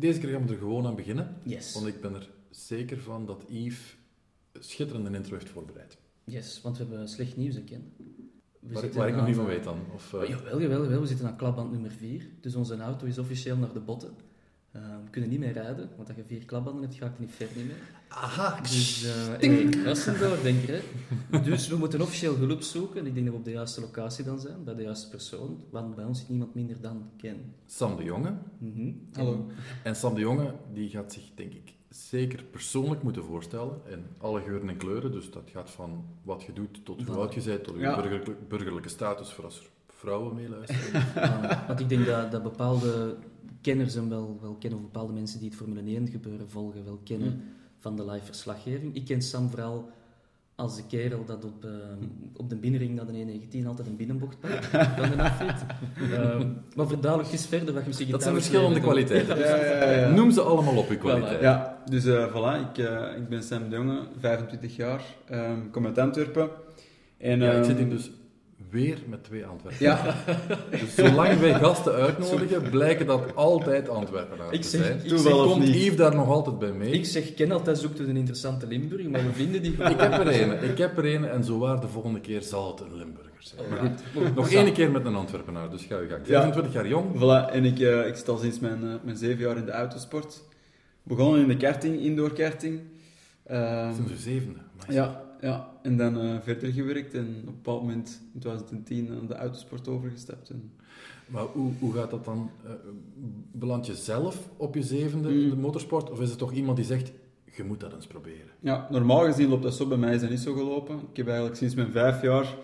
deze keer gaan we er gewoon aan beginnen. Yes. Want ik ben er zeker van dat Yves een schitterende intro heeft voorbereid. Yes, want we hebben slecht nieuws, ken. We Waar, ik nog niet van weet dan. Of, eh, Oh, jawel, jawel, jawel, we zitten aan klapband nummer 4. Dus onze auto is officieel naar de botten. Eh, we kunnen niet meer rijden, want als je vier klapbanden hebt, ga ik niet verder meer. Aha! Dus, eh hey, dat is een doordenker, hè. Dus we moeten officieel hulp zoeken. Ik denk dat we op de juiste locatie dan zijn, bij de juiste persoon. Want bij ons zit niemand minder dan Ken. Sam de Jonge. Mhm. Hallo. En Sam de Jonge die gaat zich, denk ik, zeker persoonlijk moeten voorstellen. In alle geuren en kleuren. Dus dat gaat van wat je doet tot hoe oud je bent, tot je Ja. burgerlijke, burgerlijke status, voor als er vrouwen meeluisteren. Uh, want ik denk dat, dat bepaalde kenners hem wel, wel kennen, of bepaalde mensen die het Formule 1 gebeuren volgen, wel kennen Mm. van de live verslaggeving. Ik ken Sam vooral als de kerel dat op, eh, op de binnenring naar de 119 altijd een binnenbocht pakt van de afrit. Ehm, maar voor duidelijk is verder wat je misschien Dat zijn verschillende kwaliteiten. Ja, ja, ja. Noem ze allemaal op, je kwaliteiten. Ja, dus eh, voilà, ik, eh, ik ben Sam de Jonge, 25 jaar, ehm, ik kom uit Antwerpen. En, Ja, ik ehm, zit hier dus weer met twee Antwerpen. Ja, Dus zolang wij gasten uitnodigen, blijken dat altijd Antwerpenaars Ik te zeg- zijn. ik zeg- Komt of niet? Yves daar nog altijd bij mee? Ik zeg, ken altijd zoekt een interessante Limburg, maar we vinden die Ik heb er een. Ik heb er een en zo waar de volgende keer zal het een Limburger zijn. Oh, Maar ja. goed, nog één keer met een Antwerpenaar, dus ga je gang. 25 jaar jong. voilà, en ik, eh, ik zit al sinds mijn, eh, mijn zeven jaar in de autosport. Begonnen in de karting, indoor karting. Ehm, Sinds je zevende. Maar ja, ja, en dan eh, verder gewerkt en op een bepaald moment in 2010 aan de autosport overgestapt. En, Maar hoe, hoe gaat dat dan? Eh, beland je zelf op je zevende in de Mm. motorsport? Of is het toch iemand die zegt, je moet dat eens proberen? Ja, normaal gezien loopt dat zo. Bij mij is dat niet zo gelopen. Ik heb eigenlijk sinds mijn vijf jaar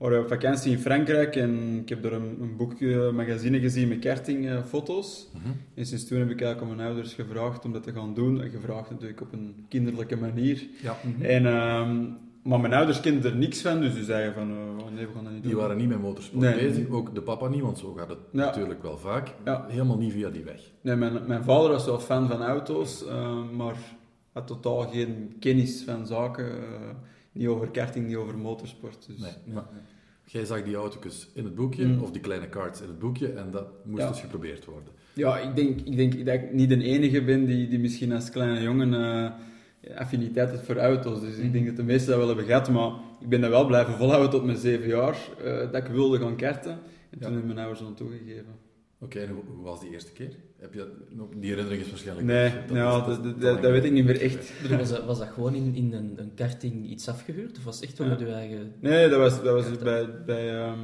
waren op vakantie in Frankrijk en ik heb door een, een boekje, magazine gezien met kartingfoto's. Mhm. En sinds toen heb ik eigenlijk aan mijn ouders gevraagd om dat te gaan doen. En gevraagd natuurlijk op een kinderlijke manier. Ja. En, ehm, maar mijn ouders kenden er niks van, dus ze zeiden van, oh, nee, we gaan dat niet Die doen. waren niet met motorsport Nee. bezig, ook de papa niet, want zo gaat het Ja. natuurlijk wel vaak. Ja. Helemaal niet via die weg. Nee, mijn, mijn vader was wel fan van auto's, eh, maar had totaal geen kennis van zaken. Niet over karting, niet over motorsport. Dus, Nee, maar jij zag die auto's in het boekje, Mm. of die kleine karts in het boekje, en dat moest Ja. dus geprobeerd worden. Ja, ik denk, ik denk dat ik niet de enige ben die, die misschien als kleine jongen eh, affiniteit heeft voor auto's. Dus ik denk dat de meesten dat wel hebben gehad, maar ik ben dat wel blijven volhouden tot mijn zeven jaar, eh, dat ik wilde gaan karten. En Ja. toen hebben mijn ouders dan toegegeven. Oké, en hoe, was die eerste keer? Heb je dat, nog- die herinnering is waarschijnlijk... Nee, dat nou, dat, dat, weet ik niet meer echt. Was, dat, was dat gewoon in, in een, een karting iets afgehuurd? Of was het echt wel Ja. met uw eigen... Nee, dat was, dat was dus bij, bij ehm,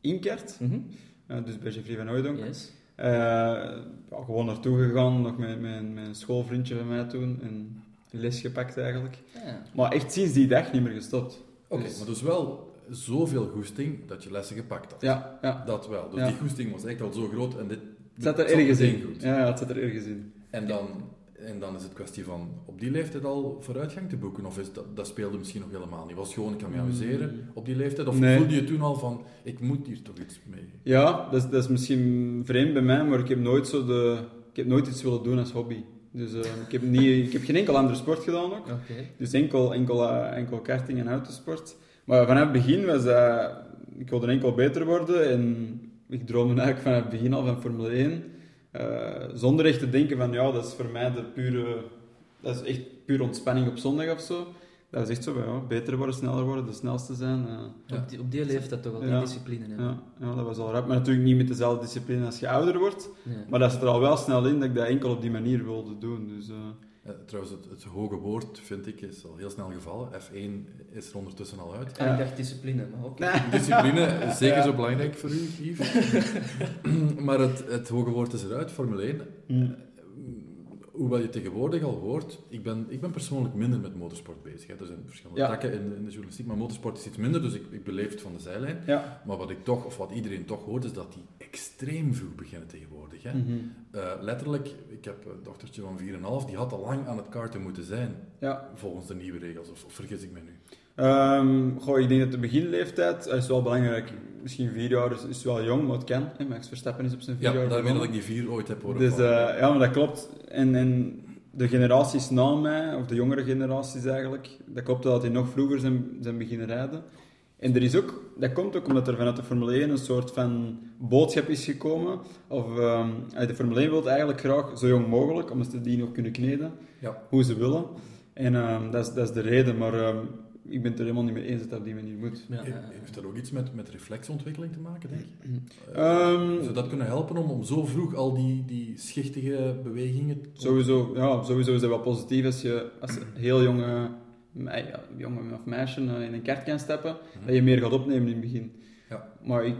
Inkert, Mhm. eh, dus bij Jeffrey van Hooydonk. Yes. Eh, ja, gewoon naartoe gegaan, nog met mijn, mijn schoolvriendje van mij toen, en les gepakt eigenlijk. Ja. Maar echt sinds die dag niet meer gestopt. Oké, Dus- maar dus wel zoveel goesting dat je lessen gepakt had. Ja, ja. Dat wel. Dus Ja. die goesting was echt al zo groot en dit... Het zat er ergens in. goed. Ja, ja, het zat er ergens in. En dan, en dan is het kwestie van op die leeftijd al vooruitgang te boeken? Of is dat, dat speelde misschien nog helemaal niet? Was het gewoon, ik kan me amuseren op die leeftijd? Of Nee. voelde je toen al van, ik moet hier toch iets mee? Ja, dat is, dat is misschien vreemd bij mij, maar ik heb nooit, zo de, ik heb nooit iets willen doen als hobby. Dus eh, ik, heb niet, ik heb geen enkel andere sport gedaan ook. Oké. Dus enkel, enkel, eh, enkel karting en autosport. Maar vanaf het begin was dat... Ik wilde enkel beter worden en ik droomde eigenlijk vanaf het begin al van Formule 1. eh, zonder echt te denken van, ja, dat is voor mij de pure... Dat is echt puur ontspanning op zondag of zo. Dat was echt zo, ja, beter worden, sneller worden, de snelste zijn. eh. Op, die, op die leeftijd toch al Ja. die discipline hebben. ja, ja, dat was al rap. Maar natuurlijk niet met dezelfde discipline als je ouder wordt. Nee. Maar dat zit er al wel snel in dat ik dat enkel op die manier wilde doen. Dus, eh, Eh, trouwens, het, het hoge woord, vind ik, is al heel snel gevallen. F1 is er ondertussen al uit. Ah, ik dacht discipline, maar oké. Discipline is zeker Ja. zo belangrijk voor u, Yves. maar het, het hoge woord is eruit, Formule 1. Mm. Hoewel je tegenwoordig al hoort, ik ben, ik ben persoonlijk minder met motorsport bezig. Hè. Er zijn verschillende Ja. takken in, de- in de journalistiek, maar motorsport is iets minder, dus ik, ik beleef het van de zijlijn. ja. Maar wat ik toch, of wat iedereen toch hoort, is dat die extreem vroeg beginnen tegenwoordig. Hè. Mhm. Eh, letterlijk, ik heb een dochtertje van 4,5, die had al lang aan het karten moeten zijn, ja. volgens de nieuwe regels. Of, of vergis ik me nu? Goh, ik denk dat de beginleeftijd dat is wel belangrijk. Misschien vier jaar is, is wel jong, maar het kan. Hè. Max Verstappen is op zijn vier Ja, jaar daarmee dat ik die vier ooit heb horen Dus eh, ja, maar dat klopt. En, en de generaties na mij, of de jongere generaties eigenlijk, dat klopt dat die nog vroeger zijn, zijn beginnen rijden. En er is ook, dat komt ook omdat er vanuit de Formule 1 een soort van boodschap is gekomen. Of ehm, de Formule 1 wil eigenlijk graag zo jong mogelijk, omdat ze die nog kunnen kneden, Ja. hoe ze willen. En ehm, dat, is, dat is de reden, maar ik ben het er helemaal niet mee eens dat dat op die manier moet. Ja. Heeft dat ook iets met, met reflexontwikkeling te maken, denk je? Ehm, Zou dat kunnen helpen om, om zo vroeg al die, die schichtige bewegingen... te- Sowieso, ja, sowieso is dat wel positief als je als heel jonge, mei- jongen of meisje eh, in een kart kan stappen, dat je meer gaat opnemen in het begin. Ja. Maar ik,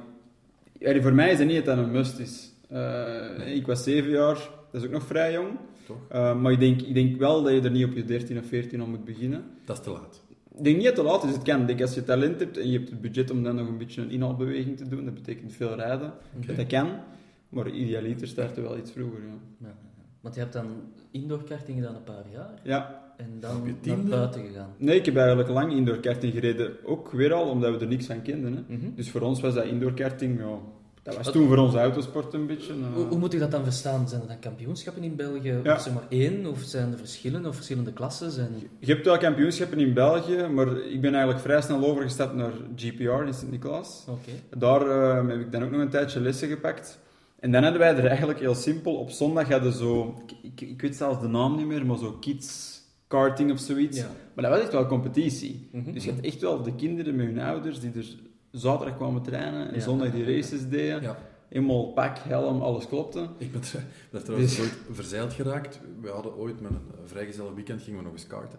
voor mij is het niet dat dat een must is. Eh, Ik was zeven jaar, dat is ook nog vrij jong. Toch? Eh, maar ik denk, ik denk wel dat je er niet op je 13 of 14 al moet beginnen. Dat is te laat. Ik denk niet dat het te laat is, het kan. Ik denk als je talent hebt en je hebt het budget om dan nog een beetje een inhaalbeweging te doen, dat betekent veel rijden, dat kan. Maar idealiter starten wel iets vroeger, ja. Ja, ja. Want je hebt dan indoorkarting gedaan een paar jaar Ja, en dan je naar buiten gegaan. Nee, ik heb eigenlijk lang indoorkarting gereden. Ook weer al, omdat we er niks van kenden. Hè. Mhm. Dus voor ons was dat indoorkarting, ja, dat was toen voor ons autosport een beetje. eh. Hoe, hoe moet ik dat dan verstaan? Zijn er dan kampioenschappen in België? Ja. Of zeg maar één? Of zijn er verschillen of verschillende klassen? Zijn... Je hebt wel kampioenschappen in België, maar ik ben eigenlijk vrij snel overgestapt naar GPR in Sint-Niklaas. Oké. Daar eh, heb ik dan ook nog een tijdje lessen gepakt. En dan hadden wij er eigenlijk heel simpel. Op zondag hadden zo, ik, ik, ik weet zelfs de naam niet meer, maar zo kids karting of zoiets. Ja. Maar dat was echt wel competitie. Mhm. Dus je had echt wel de kinderen met hun ouders die er zaterdag kwamen trainen en zondag die races deden. Ja. Helemaal pak, helm, alles klopte. Ik ben, ben trouwens Dus- ooit verzeild geraakt. We hadden ooit met een vrijgezellig weekend gingen we nog eens karten.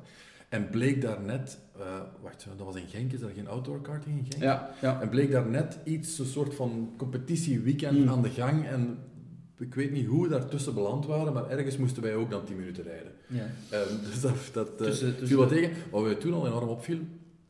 En bleek daar net, eh, wacht, dat was in Genk, is er geen outdoor karting in Genk? Ja, ja. En bleek daar net iets, een soort van competitieweekend Mm. aan de gang. En ik weet niet hoe we daartussen beland waren, maar ergens moesten wij ook dan 10 minuten rijden. Ja. Ehm, dus dat, dat eh, Tussen- tussen- viel wat tegen. Wat mij toen al enorm opviel,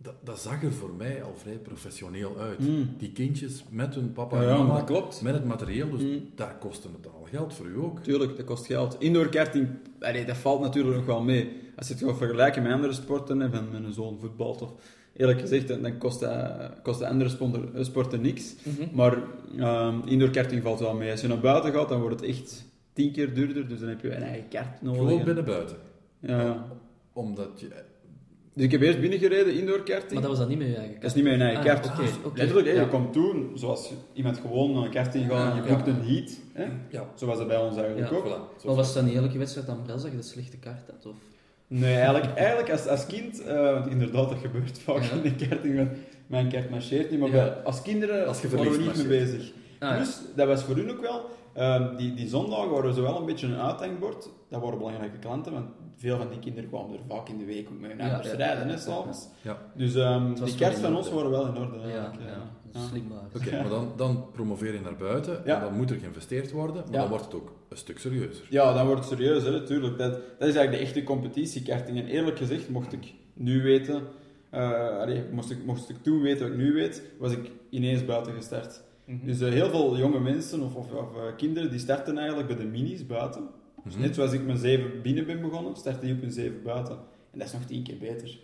dat, dat zag er voor mij al vrij professioneel uit. Mm. Die kindjes met hun papa Ja, en ja, mama, dat klopt. met het materieel, dus Mm. daar kostte het al geld voor u ook. Tuurlijk, dat kost geld. Indoor karting, allee, dat valt natuurlijk nog wel mee. Als je het gaat vergelijken met andere sporten, hè, van met een zoon voetbalt of... Eerlijk gezegd, dan kost dat, kost de andere sporten, sporten niks. Mhm. Maar ehm indoor karting valt wel mee. Als je naar buiten gaat, dan wordt het echt tien keer duurder. Dus dan heb je een eigen kart nodig. Gewoon En- binnen buiten. Ja, ja. Omdat je... Dus ik heb eerst binnengereden, indoor karting. Maar dat was dan niet met je eigen Dat is niet mijn eigen Ah, kaart. oké, Dus oké. Letterlijk, hè, Ja. je komt toen, zoals iemand gewoon naar een karting gaat en je Ja. boekt een heat. Hè? Ja, Zo was dat bij ons eigenlijk Ja. ook. voilà. Maar was dat niet elke wedstrijd aan Bras dat je de slechte kaart had? Of? Nee, eigenlijk, eigenlijk als, als kind, eh, want inderdaad, dat gebeurt vaak Ja. in de karting, want mijn kaart marcheert niet, maar Ja. bij- als kinderen Als je waren we niet mee bezig. Ah, ja. Plus, dat was voor hun ook wel, ehm, die, die zondagen waren zo wel een beetje een uithangbord. Dat waren belangrijke klanten, want veel van die kinderen kwamen er vaak in de week ook met hun Ja, ouders ja, rijden, ja, hè, s'avonds. Ja. Dus ehm, die in van ons waren wel in orde. Ja, eigenlijk, ja, slim maar. Oké, maar dan, dan promoveer je naar buiten Ja. en dan moet er geïnvesteerd worden, maar Ja. dan wordt het ook een stuk serieuzer. Ja, dan wordt het serieus, hè, natuurlijk. Dat, dat is eigenlijk de echte competitiekarting. En eerlijk gezegd, mocht ik nu weten, eh, allee, mocht, ik, mocht ik toen weten wat ik nu weet, was ik ineens buiten gestart. Mhm. Dus eh, heel veel jonge mensen of, of, of, eh, kinderen die starten eigenlijk bij de minis buiten. Dus Mhm. net zoals ik met zeven binnen ben begonnen, starten die op een zeven buiten. En dat is nog tien keer beter.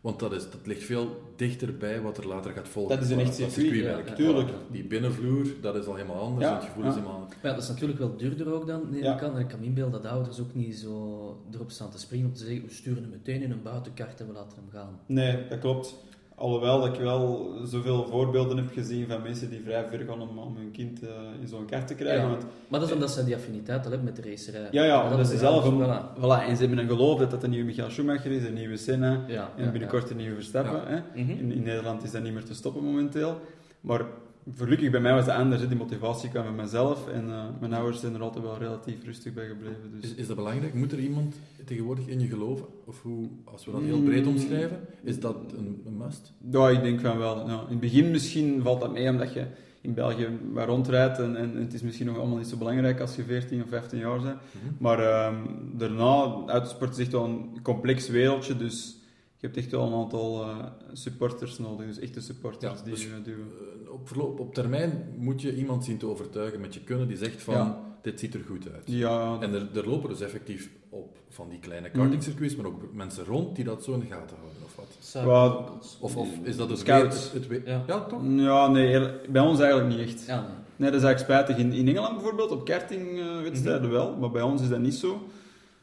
Want dat, is, dat ligt veel dichter bij wat er later gaat volgen. Dat is een echt circuitwerk. ja, ja. Tuurlijk. Die binnenvloer, dat is al helemaal anders, Ja, het gevoel ja. is helemaal... Maar ja, dat is natuurlijk wel duurder ook dan, Ja. ik. En ik kan me inbeelden dat ouders ook niet zo erop staan te springen om te zeggen, we sturen hem meteen in een buitenkart en we laten hem gaan. Nee, dat klopt. Alhoewel dat ik wel zoveel voorbeelden heb gezien van mensen die vrij ver gaan om, om hun kind eh, in zo'n kart te krijgen. Ja. Want Maar dat is omdat ze die affiniteit al hebben met de racerij. Ja, ja, omdat is ze zelf een, voilà. voilà, en ze hebben een geloof dat dat de nieuwe Michael Schumacher is, een nieuwe Senna Ja, en binnenkort een nieuwe Verstappen. Hè? Mhm. In, in Nederland is dat niet meer te stoppen momenteel. Maar gelukkig bij mij was het anders. Hè? Die motivatie kwam van mezelf en eh, mijn ouders zijn er altijd wel relatief rustig bij gebleven. Dus. Is, is dat belangrijk? Moet er iemand tegenwoordig in je geloven? Of hoe, als we dat heel breed Mm. omschrijven, is dat een, een must? Ja, ik denk van wel. In het begin misschien valt dat mee omdat je in België maar rondrijdt en, en het is misschien nog allemaal niet zo belangrijk als je 14 of 15 jaar bent. Mhm. Maar ehm, daarna, autosport is echt wel een complex wereldje, dus je hebt echt wel een aantal eh, supporters nodig, dus echte supporters Ja, die dus- je duwen. Op, verloop, op termijn moet je iemand zien te overtuigen met je kunnen die zegt van, Ja. dit ziet er goed uit. Ja, En er, er lopen dus effectief op van die kleine kartingcircuits, maar ook mensen rond die dat zo in de gaten houden, of wat? Of, of is dat het Scouts. weer- Het, weer- Ja. ja, toch? ja nee, bij ons eigenlijk niet echt. Ja, nee. Nee, dat is eigenlijk spijtig. In, in Engeland bijvoorbeeld, op kartingwedstrijden Mhm. wel, maar bij ons is dat niet zo.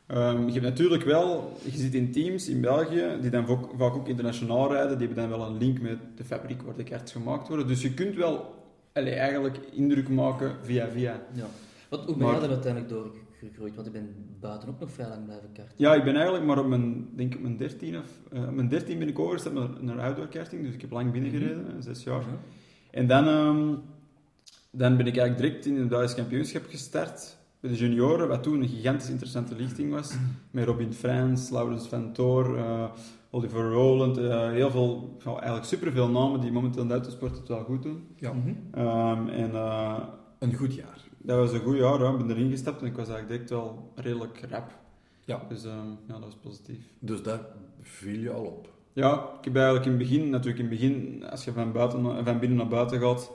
Ehm, je hebt natuurlijk wel, je zit in teams in België, die dan vaak, ook internationaal rijden, die hebben dan wel een link met de fabriek waar de karts gemaakt worden. Dus je kunt wel allee, eigenlijk indruk maken via via. Ja. Wat, hoe ben jij er uiteindelijk doorgegroeid? Want ik ben buiten ook nog vrij lang blijven karten. Ja, ik ben eigenlijk maar op mijn, denk ik, mijn 13 of eh, op mijn 13 ben ik overgestapt naar, naar outdoor karting, dus ik heb lang binnengereden, hè, zes jaar. Ja. En dan, ehm, dan ben ik eigenlijk direct in het Belgisch kampioenschap gestart. Bij de junioren, wat toen een gigantisch interessante lichting was. Met Robin Frans, Laurens van Toor, eh, Oliver Rowland. eh, heel veel, eigenlijk superveel namen die momenteel in de autosport het wel goed doen. Ja, Mhm. Ehm, en eh, een goed jaar. dat was een goed jaar. Ja. Ik ben erin gestapt en ik was eigenlijk direct wel redelijk rap. Ja. Dus ehm, ja, dat was positief. Dus daar viel je al op. Ja, ik heb eigenlijk in het begin, natuurlijk in het begin, als je van, buiten, naar- van binnen naar buiten gaat,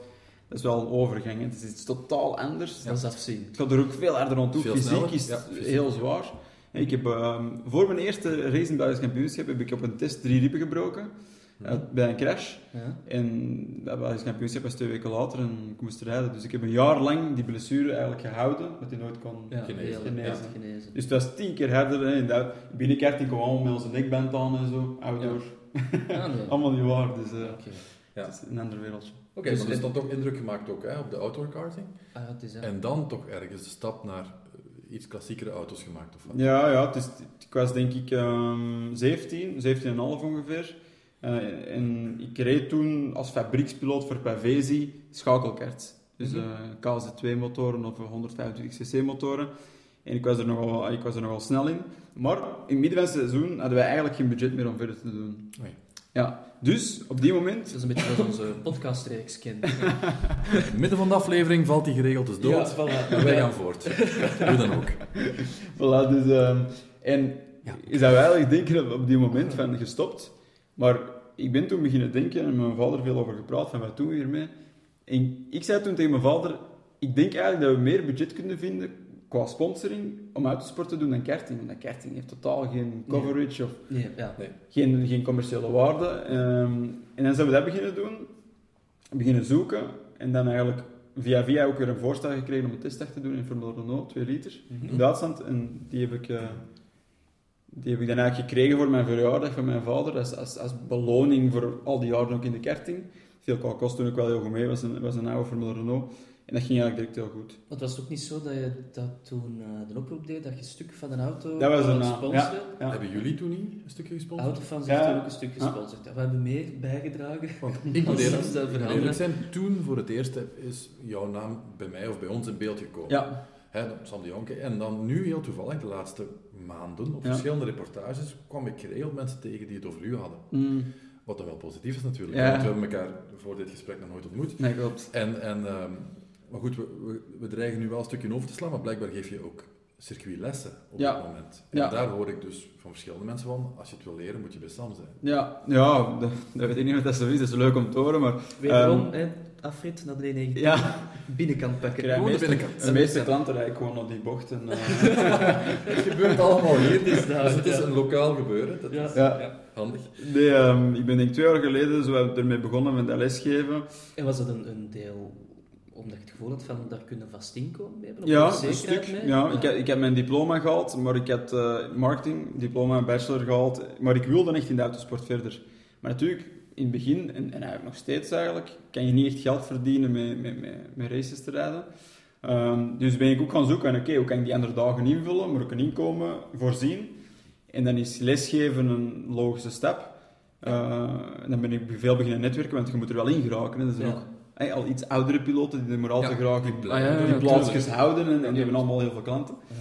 dat is wel een overgang. hè. Het is iets totaal anders. Dat is afzien. Het gaat er ook veel harder aan toe. Veel Fysiek sneller, is het heel zwaar. Ik heb, ehm, voor mijn eerste race in het Belgisch kampioenschap heb ik op een test drie ribben gebroken. Mhm. eh, bij een crash. Ja. En dat Belgisch kampioenschap was twee weken later en ik moest rijden. Dus ik heb een jaar lang die blessure eigenlijk gehouden, dat hij nooit kon Ja, Genezen. Genezen. ja, genezen. Dus het was tien keer harder. Hè. In de binnenkarting kwam allemaal met onze nekband aan en zo. Outdoor. Ah, nee. Allemaal niet waar. Dus eh, het is een ander wereldje. Oké, Dus maar er is het- dan toch indruk gemaakt ook hè, op de outdoor karting. Ah, het is, ja. En dan toch ergens de stap naar eh, iets klassiekere auto's gemaakt of wat? Ja, ja het is, ik was denk ik ehm 17, 17,5 ongeveer. Eh, en ik reed toen als fabriekspiloot voor Pavesi schakelkarts. Dus Mhm. eh KZ2-motoren of 125cc-motoren. En ik was, er nogal, ik was er nogal snel in. Maar in het midden van het seizoen hadden wij eigenlijk geen budget meer om verder te doen. Ja, dus op die moment... Dat is een beetje zoals onze podcastreeks kent. In het midden van de aflevering valt die geregeld dus dood. Ja, voilà. Maar wij gaan voort. Doe dan ook. Voilà, dus, ehm, en Ja. is dat we eigenlijk denken op, op die moment van gestopt. Maar ik ben toen beginnen denken en met mijn vader veel over gepraat van wat doen we hiermee. En ik zei toen tegen mijn vader, ik denk eigenlijk dat we meer budget kunnen vinden qua sponsoring om autosport te doen dan karting. Want karting heeft totaal geen coverage of Nee, ja. geen, geen commerciële waarde. Ehm, en dan zijn we dat beginnen doen, beginnen zoeken en dan eigenlijk via via ook weer een voorstel gekregen om een testdag te doen in Formule Renault, 2 liter Mhm. in Duitsland. En die heb ik, eh, die heb ik dan eigenlijk gekregen voor mijn verjaardag van mijn vader, als, als, als beloning voor al die jaren ook in de karting. Veel kost toen ook wel heel goed mee, was een, was een oude Formule Renault. En dat ging eigenlijk direct heel goed. Want was het ook niet zo dat je dat toen eh, de oproep deed dat je een stuk van een auto Dat was een, eh? Ja. Hebben jullie toen niet een stukje gesponsord? Autofans Ja. heeft toen ook een stuk gesponsord. Ja, we hebben meer bijgedragen. Want ik moet eerlijk, zijn, toen voor het eerst is jouw naam bij mij of bij ons in beeld gekomen. Ja, Sam de Jonke. En dan nu heel toevallig, de laatste maanden, op Ja. verschillende reportages, kwam ik geregeld mensen tegen die het over u hadden. Mm, Wat dan wel positief is natuurlijk, Ja. want we hebben elkaar voor dit gesprek nog nooit ontmoet. nee, klopt. En, en, ehm, maar goed, we, we, we dreigen nu wel een stukje over te slaan, maar blijkbaar geef je ook circuitlessen op Ja. dit moment. En Ja. daar hoor ik dus van verschillende mensen van, als je het wil leren, moet je bij Sam zijn. Ja, ja dat, dat weet ik niet of dat zo is, dat is leuk om te horen, maar... Wederom, hè, afrit naar de 190 Ja, binnenkant pakken. Gewoon de meeste, binnenkant. de meeste klanten rijden gewoon op die bochten. eh. Het gebeurt allemaal hier, is daar, dus het is ja. een lokaal gebeuren. Dat Ja. is Ja. Handig. Nee, ehm, ik ben denk ik twee jaar geleden zo ermee begonnen met dat lesgeven. En was dat een, een deel omdat je het gevoel had van daar kunnen vast inkomen mee hebben? Ja, een stuk. mee? Ja, ik, heb, ik heb mijn diploma gehaald, maar ik had eh, marketing, diploma en bachelor gehaald. Maar ik wilde echt in de autosport verder. Maar natuurlijk, in het begin, en, en eigenlijk nog steeds eigenlijk, kan je niet echt geld verdienen met, met, met, met races te rijden. Ehm, dus ben ik ook gaan zoeken, oké, hoe kan ik die andere dagen invullen, maar ook een inkomen voorzien. En dan is lesgeven een logische stap. Eh, en dan ben ik veel beginnen netwerken, want je moet er wel in geraken. Hè. Er zijn Ja. ook eh, al iets oudere piloten die er maar al te Ja, graag die Ah, ja, die plaatsjes tuurlijk. houden en, en die Ja. hebben allemaal heel veel klanten. Ja.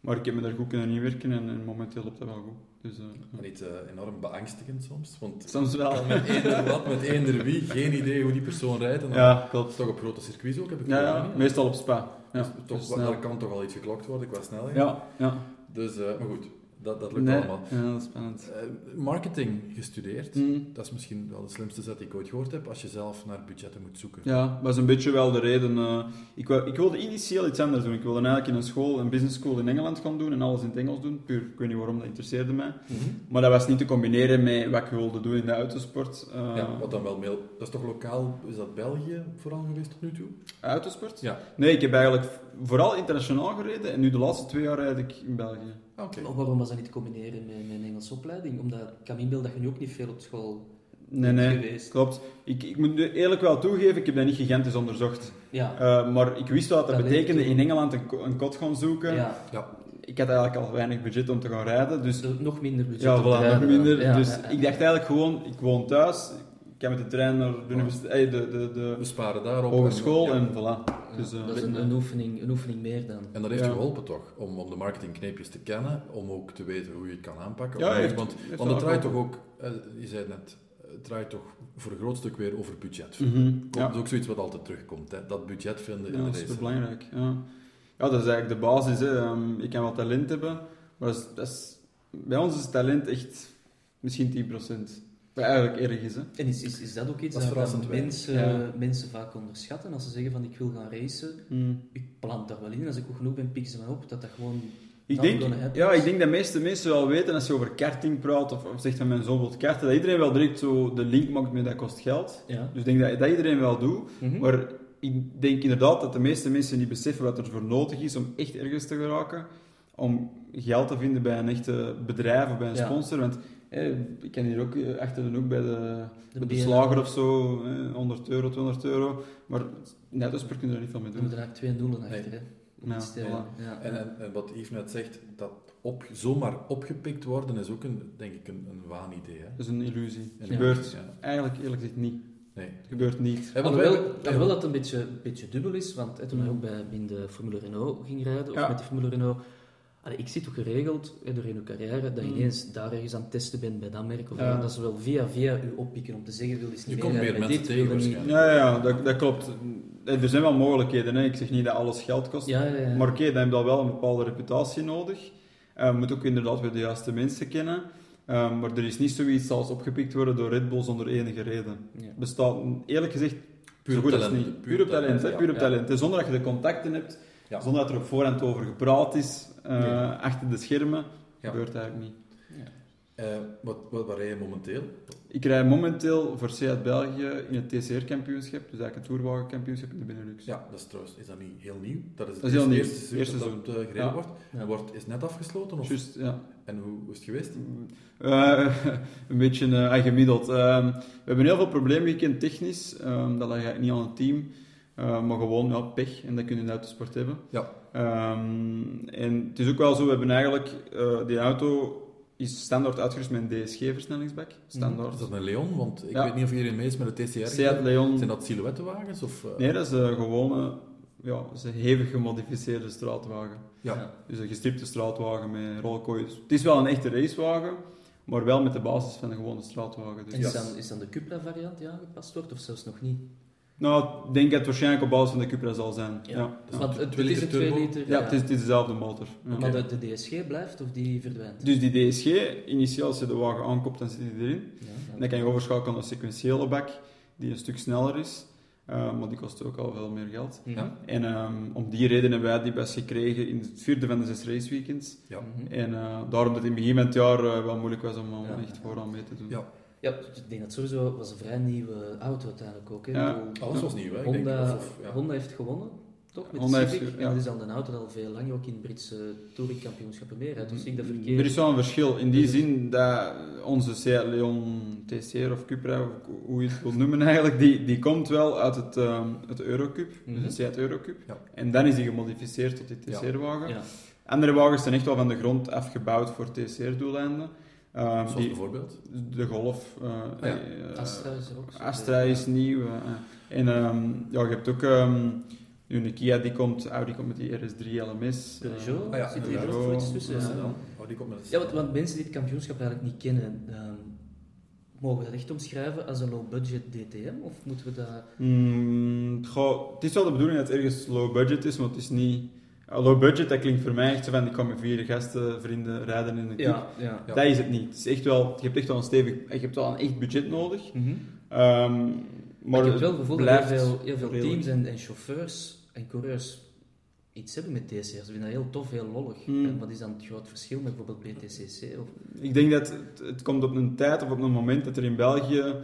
Maar ik heb me daar goed kunnen inwerken en, en momenteel loopt dat wel goed. Dus, eh, Maar niet eh, enorm beangstigend soms, want Soms wel. met eender wat, met eender wie, geen idee hoe die persoon rijdt. En dan Ja, klopt. toch op grote circuits ook, heb ik Ja, ja, niet? meestal op spa. Ja, Dus toch, dus wel- snel. daar kan toch al iets geklokt worden qua snelheid. Ja, ja. Dus, eh, maar goed, dat, dat lukt Nee, allemaal. Ja, dat is spannend. Eh, marketing gestudeerd, Mm. dat is misschien wel de slimste zet die ik ooit gehoord heb, als je zelf naar budgetten moet zoeken. Ja, dat was een beetje wel de reden. eh, ik, wou, ik wilde initieel iets anders doen. Ik wilde eigenlijk in een school, een business school in Engeland gaan doen en alles in het Engels doen. Puur, ik weet niet waarom, dat interesseerde mij. Mhm. Maar dat was niet te combineren met wat ik wilde doen in de autosport. Eh, Ja, wat dan wel mail. Dat is toch lokaal, is dat België vooral geweest tot nu toe? Autosport? Ja. Nee, ik heb eigenlijk vooral internationaal gereden en nu de laatste twee jaar rijd ik in België. Oké. Maar waarom was dat niet te combineren met, een Engelse opleiding? Omdat ik kan me inbeelden dat je nu ook niet veel op school Nee, bent nee, geweest. klopt. Ik, ik moet eerlijk wel toegeven, ik heb dat niet gigantisch onderzocht. Ja, Eh, maar ik wist wel wat dat Dat betekende in Engeland een, ko- een kot gaan zoeken. ja. Ja, Ik had eigenlijk al weinig budget om te gaan rijden, dus nog minder budget ja, om te voilà, nog rijden. minder. Ja, dus ja, ja. ik dacht eigenlijk gewoon, ik woon thuis, kan met de trein naar de, universiteit, eh, de, de, de we sparen daarop. hogeschool ja. en voilà. Ja, Dus, eh, dat is een, een, oefening, een oefening meer dan. En dat heeft Ja. geholpen toch, om, om de marketingkneepjes te kennen, om ook te weten hoe je het kan aanpakken. Ja, Want- heeft- want, heeft want wel het draait toch ook, eh, je zei het net, het draait toch voor een groot stuk weer over budget. Mhm, Komt- ja. Dat is ook zoiets wat altijd terugkomt, hè? dat budget vinden in Ja, de dat is race. belangrijk. Ja. ja, dat is eigenlijk de basis. Hè. Ehm, je kan wel talent hebben, maar dat is, dat is- bij ons is talent echt misschien 10%. Wat eigenlijk erg is. Hè. En is, is, is dat ook iets Dat mensen, Ja. mensen vaak onderschatten? Als ze zeggen van ik wil gaan racen, Mm. ik plant daar wel in. Als ik goed genoeg ben, pikken ze mij op. Dat dat gewoon... Ik denk, ja, ik denk dat de meeste mensen wel weten, als je over karting praat, of, of zegt van mijn zoon wil karten, dat iedereen wel direct zo de link maakt met dat kost geld. Ja. Dus ik denk dat, dat iedereen wel doet. Mhm. Maar ik denk inderdaad dat de meeste mensen niet beseffen wat er voor nodig is om echt ergens te geraken. Om geld te vinden bij een echte bedrijf of bij een Ja. sponsor. Want eh, ik ken hier ook eh, achter de hoek bij de, De bij de BNR. slager of zo, eh, 100 euro, 200 euro. Maar net als kun je er niet veel mee We doen. moeten eigenlijk twee doelen achter. Nee. Ja, voilà. ja. En, en, en wat Yves net zegt, dat op, zomaar opgepikt worden is ook een, denk ik een, een waanidee. Hè? Dat is een illusie. Het gebeurt ja. eigenlijk eerlijk gezegd niet. Nee. Het gebeurt niet. Hè, want wij- Alhoewel, wij- alhoewel dat het een beetje, beetje dubbel is, want hè, toen hij ook bij, in de Formule Renault ging rijden, of Ja. met de Formule Renault, allee, ik zie toch geregeld hè, door in uw carrière dat je Mm. ineens daar ergens aan het testen bent bij dat merk, of Ja. dat ze wel via via u oppikken om te zeggen, wil eens Je niet komt rijden meer mensen dit, tegen niet-. Ja, ja dat, dat klopt. Eh, Er zijn wel mogelijkheden. Hè. Ik zeg niet dat alles geld kost. Ja, ja, ja. Maar oké, dan heb je wel een bepaalde reputatie nodig. Eh, je moet ook inderdaad weer de juiste mensen kennen. Eh, maar er is niet zoiets als opgepikt worden door Red Bull zonder enige reden. Ja. Bestaat, eerlijk gezegd, Puur talent. niet. Puur Puur op talent, puur op talent. En zonder dat je de contacten hebt, Ja. zonder dat er op voorhand over gepraat is, eh, Nee. achter de schermen, Ja. gebeurt eigenlijk niet. Eh, wat, wat, waar rij je momenteel? Ik rij momenteel voor Seat België in het TCR-kampioenschap, dus eigenlijk het Tourwagen-kampioenschap in de Benelux. Ja, dat is trouwens is dat niet heel nieuw. Dat is het Dat is heel eerste, nieuw. eerste seizoen Eerste dat eh, gereden Ja. wordt. Ja. En wordt, is net afgesloten? Of? Juist, ja. En hoe, hoe is het geweest? Eh, een beetje eh, gemiddeld. Ehm, we hebben heel veel problemen gekend technisch. Ehm, dat lag eigenlijk niet aan het team. Eh, maar gewoon ja, pech. En dat kun je in de autosport hebben. Ja. Ehm, en het is ook wel zo, we hebben eigenlijk... eh, die auto is standaard uitgerust met een DSG-versnellingsbak. Standaard. Is dat een Leon? Want ik Ja. weet niet of iedereen mee is met de TCR. Seat Leon. Zijn dat silhouettenwagens? Of, eh, Nee, dat is een gewone... Ja, dat is een hevig gemodificeerde straatwagen. Ja. Ja. Dus een gestripte straatwagen met rolkooiers. Het is wel een echte racewagen, maar wel met de basis van een gewone straatwagen. Dus En is, dan, is dan de Cupra-variant die aangepast wordt, of zelfs nog niet? Nou, ik denk dat het waarschijnlijk op basis van de Cupra zal zijn. Ja, ja. Ja. Want het, is een liter 2 turbo? liter. Ja, het, is, het is dezelfde motor. Ja. Maar de, de DSG blijft of die verdwijnt? Dus die DSG, initieel als je de wagen aankoopt, dan zit die erin. Ja, En dan kan je overschakelen naar een sequentiële bak, die een stuk sneller is. Uh, maar die kost ook al veel meer geld. Mhm. Ja. En um, om die reden hebben wij die best gekregen in het vierde van de zes raceweekends. Ja. Mhm. En uh, daarom dat het in het begin van het jaar uh, wel moeilijk was om, om Ja. echt vooraan mee te doen. Ja. Ja, ik denk dat sowieso was een vrij nieuwe auto uiteindelijk ook. Hè. Ja. Bedoel, Alles was nieuw, hè? Ik denk, Honda, of- of- ja. Honda heeft gewonnen, toch? Met Honda de heeft Civic. En dat is dan een auto dat al veel langer ook in de Britse touringkampioenschappen meerijdt. Dus zie ik dat Er verkeerd. is wel een verschil in die Dus- zin dat onze Seat Leon TCR of Cupra, of hoe je het wilt noemen eigenlijk, die, die komt wel uit het, um, het Eurocup, Mhm. dus de Seat Eurocup. Ja. En dan is die gemodificeerd tot die TCR-wagen. Ja. Andere wagens zijn echt wel van de grond afgebouwd voor TCR-doeleinden. Um, Zoals die, bijvoorbeeld? de Golf. uh, ja. eh, Astra is er ook. zo. Astra is nieuw. eh, en um, ja, je hebt ook um, nu een Kia die komt, Audi komt met die RS3 LMS. De Peugeot, Ah ja, zit hier Peugeot, voor iets tussen. ja. Oh, die komt met ja want, want mensen die het kampioenschap eigenlijk niet kennen, ehm, mogen we dat echt omschrijven als een low-budget DTM? Of moeten we dat... Mm, goh, het is wel de bedoeling dat het ergens low budget is, maar het is niet... low budget, dat klinkt voor mij echt zo van, ik kan met vier gasten, vrienden rijden in een cup. ja. Ja. Dat is het niet. Het is echt wel, je hebt echt wel een stevig... Je hebt wel een echt budget nodig. Mhm. Ehm, Maar maar ik heb wel het gevoel dat heel veel, heel veel teams en, en chauffeurs en coureurs iets hebben met TCR. Ze vinden dat heel tof, heel lollig. Hmm. En wat is dan het groot verschil met bijvoorbeeld BTCC? Of... Ik denk dat het, het komt op een tijd of op een moment dat er in België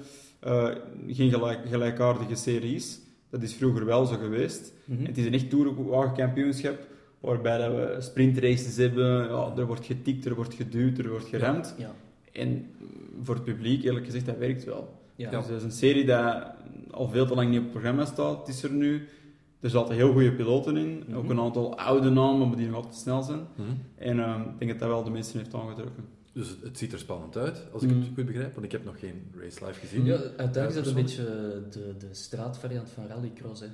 eh, geen gelijk, gelijkaardige serie is. Dat is vroeger wel zo geweest. Mhm. Het is een echt toerwagenkampioenschap waarbij dat we sprintraces hebben. Ja, er wordt getikt, er wordt geduwd, er wordt geremd. Ja. En voor het publiek, eerlijk gezegd, dat werkt wel. Ja. Dus dat is een serie die al veel te lang niet op het programma staat. Het is er nu. Er zaten heel goede piloten in. Mhm. Ook een aantal oude namen, maar die nog altijd snel zijn. Mhm. En ehm, ik denk dat dat wel de mensen heeft aangetrokken. Dus het, het ziet er spannend uit, als ik Mm. het goed begrijp, want ik heb nog geen race live gezien. Ja, uiteindelijk is dat een beetje de, de straatvariant van rallycross. Hè.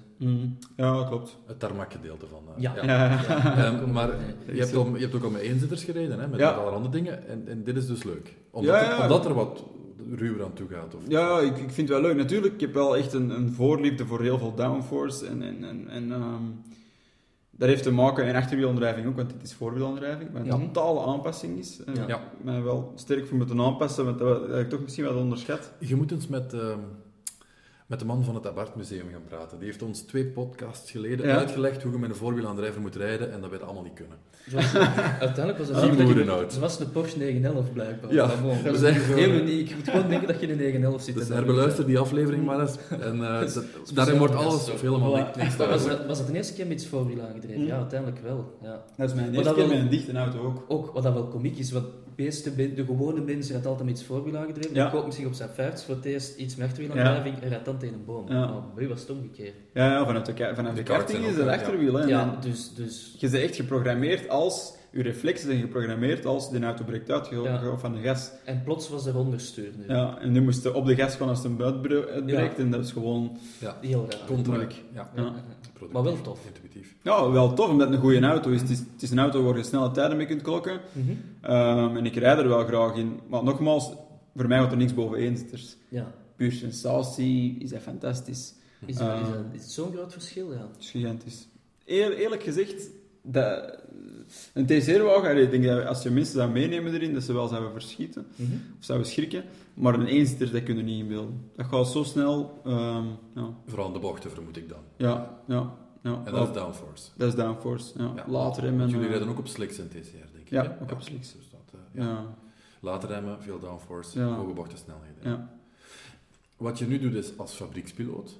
Ja, klopt. Het tarmac-gedeelte van. eh, Ja. Ja. Ja, Ehm, maar je hebt, al, je hebt ook al met eenzitters gereden, hè, met Ja. allerlei andere dingen. En, en dit is dus leuk. Omdat, het- omdat er wat ruwer aan toe gaat. Of, Ja, ik, ik vind het wel leuk. Natuurlijk, ik heb wel echt een, een voorliefde voor heel veel downforce. En, en, en, en ehm, dat heeft te maken, en achterwielaandrijving ook, want dit is voorwielaandrijving, wat een Ja. totale aanpassing is. En Ja. Ja. Ik ben wel sterk voor moeten aanpassen, want dat, heb ik toch misschien wel onderschat. Je moet eens met, ehm, met de man van het Abarth Museum gaan praten. Die heeft ons twee podcasts geleden Ja. uitgelegd hoe je met een voorwielaandrijver moet rijden en dat weet allemaal niet kunnen. Zoals, uiteindelijk was het zo dat oud. Zoals een Porsche 911 blijkbaar. Ja, we dat zijn is heel uniek. Je moet gewoon denken dat je in een 911 zit. Dus herbeluister die aflevering maar eens. En eh, dat- daarin wordt alles of helemaal Voilà. niks- niks Maar was, dat, was dat de eerste keer met iets voorwiel aangedreven? Ja, uiteindelijk wel. Ja. Dat is mijn Maar eerste dat keer wel- met een dichte auto ook. Ook wat dat wel komiek is, want de, meeste, men- de gewone mensen rijdt altijd met iets voorwiel aangedreven. Ja. Die koopt misschien op zijn 50 voor het eerst iets met achterwielaandrijving en rijdt dan tegen een boom. Ja. Maar bij u was het omgekeerd. Ja, ja vanuit de, vanuit de karting is het ja. achterwiel. Hè. Ja, dus... dus Je bent echt geprogrammeerd als... Je reflexen zijn geprogrammeerd als de auto breekt uit, je Ja. gaat van de gas. en plots was er onderstuur nu. Ja, en nu moest je op de gas gaan als het een uitbre- uitbreekt. En dat is gewoon... Ja, Heel raar. Ja, Ja. Maar wel tof. Intuïtief. Ja, wel tof, omdat het een goede auto is. Het is, het is een auto waar je snelle tijden mee kunt klokken. Mhm. Ehm, en ik rijd er wel graag in. Maar nogmaals, voor mij gaat er niks boven eenzitters. Ja. Puur sensatie is dat fantastisch. Is, dat- is, Eh. dat- is het zo'n groot verschil? Ja. Het is gigantisch. Eer- eerlijk gezegd, dat, een TCR-wagen, allee, ik denk dat als je mensen zou meenemen erin, dat ze wel zouden verschieten. Mhm. Of zouden schrikken. Maar een eenzitter, dat kun je niet inbeelden. Dat gaat zo snel. ehm, ja, Vooral in de bochten, vermoed ik dan. ja, ja. ja. En dat is downforce. Dat is downforce. Ja. Ja. Later remmen. Want jullie eh, rijden ook op slicks en TCR, denk ik. Ja, hè? ook op slicks. Dus dat, eh, ja. Ja, Later remmen, veel downforce, Ja. hoge bochtensnelheden. ja. Wat je nu doet is als fabriekspiloot,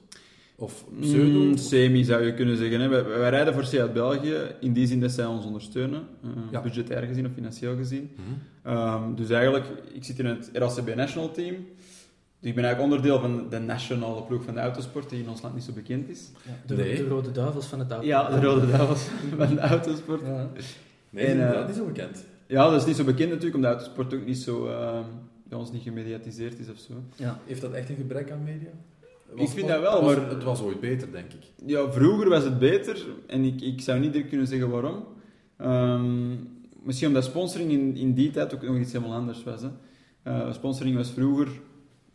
of pseudo, Mm, semi zou je kunnen zeggen. Hè. Wij, wij rijden voor Seat België in die zin dat zij ons ondersteunen, eh, Ja. budgetair gezien of financieel gezien. Mhm. Ehm, dus eigenlijk, ik zit in het RACB National Team. Dus ik ben eigenlijk onderdeel van de nationale ploeg van de autosport, die in ons land niet zo bekend is. Ja, de, Nee. de rode duivels van het auto. Ja, de Rode Duivels van de autosport. Ja. Nee, En, eh, inderdaad niet zo bekend. Ja, dat is niet zo bekend natuurlijk, omdat de autosport ook niet zo, ehm, bij ons niet gemediatiseerd is of zo. Ja. Heeft dat echt een gebrek aan media? Ik vind dat wel, maar- Het was ooit beter, denk ik. Ja, vroeger was het beter en ik, ik zou niet direct kunnen zeggen waarom. Ehm, misschien omdat sponsoring in, in die tijd ook nog iets helemaal anders was. Hè. Eh, sponsoring was vroeger